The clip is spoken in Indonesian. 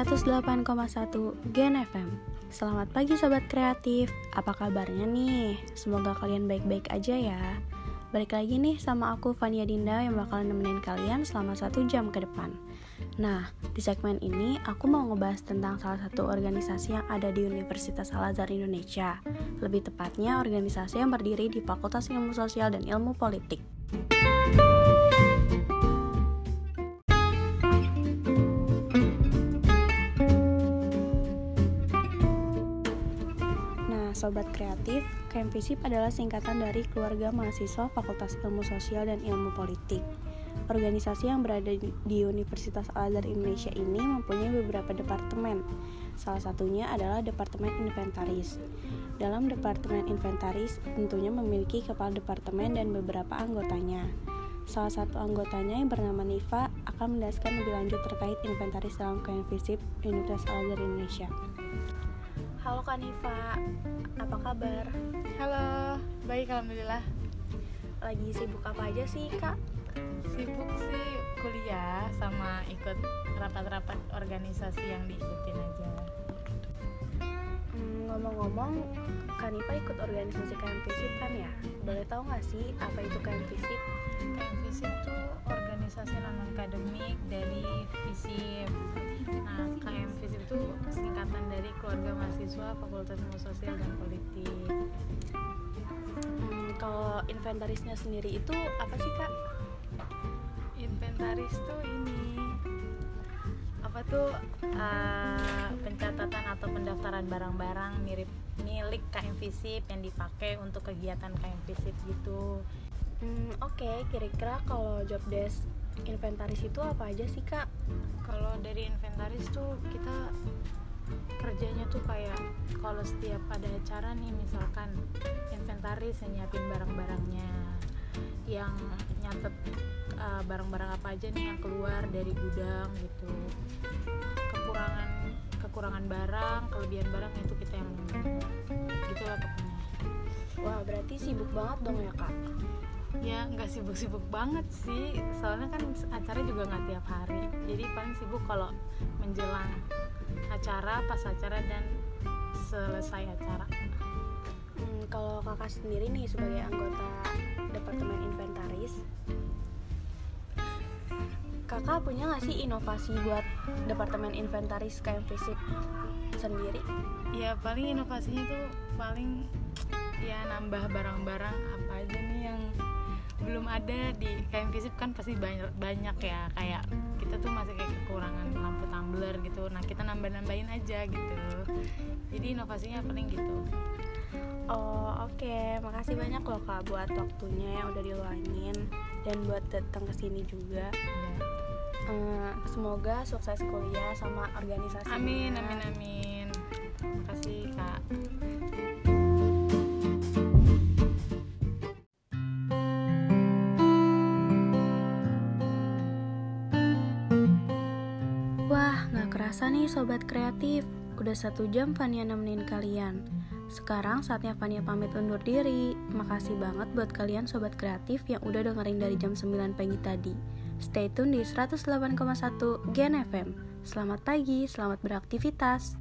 108,1 Gen FM Selamat pagi Sobat Kreatif. Apa kabarnya nih? Semoga kalian baik-baik aja ya. Balik lagi nih sama aku Fania Dinda yang bakal nemenin kalian selama satu jam ke depan. Nah, di segmen ini aku mau ngebahas tentang salah satu organisasi yang ada di Universitas Al-Azhar Indonesia. Lebih tepatnya organisasi yang berdiri di Fakultas Ilmu Sosial dan Ilmu Politik Sobat Kreatif, KMFISIP adalah singkatan dari Keluarga Mahasiswa Fakultas Ilmu Sosial dan Ilmu Politik. Organisasi yang berada di Universitas Al-Azhar Indonesia ini mempunyai beberapa departemen. Salah satunya adalah Departemen Inventaris. Dalam Departemen Inventaris tentunya memiliki kepala departemen dan beberapa anggotanya. Salah satu anggotanya yang bernama Nifa akan menjelaskan lebih lanjut terkait inventaris dalam KMFISIP Universitas Al-Azhar Indonesia. Halo Kanifa, apa kabar? Halo, baik alhamdulillah. Lagi sibuk apa aja sih kak? Sibuk sih kuliah sama ikut rapat-rapat organisasi yang diikutin aja. Hmm, ngomong-ngomong, Kanifa ikut organisasi KMFISIP kan ya? Boleh tahu nggak sih apa itu KMFISIP? KMFISIP itu organisasi non akademik dari FISIP Nah, dari keluarga mahasiswa Fakultas Ilmu Sosial dan Politik. Hmm, kalau inventarisnya sendiri itu apa sih kak? Inventaris tuh ini apa tuh uh, pencatatan atau pendaftaran barang-barang mirip milik KM yang dipakai untuk kegiatan KM gitu. Hmm, Oke, okay. kira-kira kalau job desk inventaris itu apa aja sih kak? Kalau dari inventaris tuh kita kerjanya tuh kayak kalau setiap ada acara nih misalkan inventaris yang nyiapin barang-barangnya yang nyatet uh, barang-barang apa aja nih yang keluar dari gudang gitu. Kekurangan kekurangan barang kelebihan barang itu kita yang gitulah pokoknya. Wah berarti sibuk banget dong ya kak? Ya nggak sibuk-sibuk banget sih. Soalnya kan acara juga nggak tiap hari. Jadi paling sibuk kalau menjelang acara pas acara dan selesai acara. Hmm, kalau kakak sendiri nih sebagai anggota departemen inventaris kakak punya nggak sih inovasi buat departemen inventaris kayak fisik sendiri? Ya paling inovasinya tuh paling ya nambah barang-barang apa aja nih yang belum ada di KM Visip kan pasti banyak banyak ya. Kayak kita tuh masih kayak kekurangan nah kita nambah nambahin aja gitu. Jadi inovasinya paling gitu. Oh oke. Okay. makasih banyak loh kak buat waktunya yang udah diluangin dan buat datang ke sini juga. Ya. uh, semoga sukses kuliah sama organisasi amin amin amin. Makasih kak kerasa nih sobat kreatif, udah satu jam Fania nemenin kalian. Sekarang saatnya Fania pamit undur diri. Makasih banget buat kalian sobat kreatif yang udah dengerin dari jam 9 pagi tadi. Stay tune di 108,1 Gen FM. Selamat pagi, selamat beraktivitas.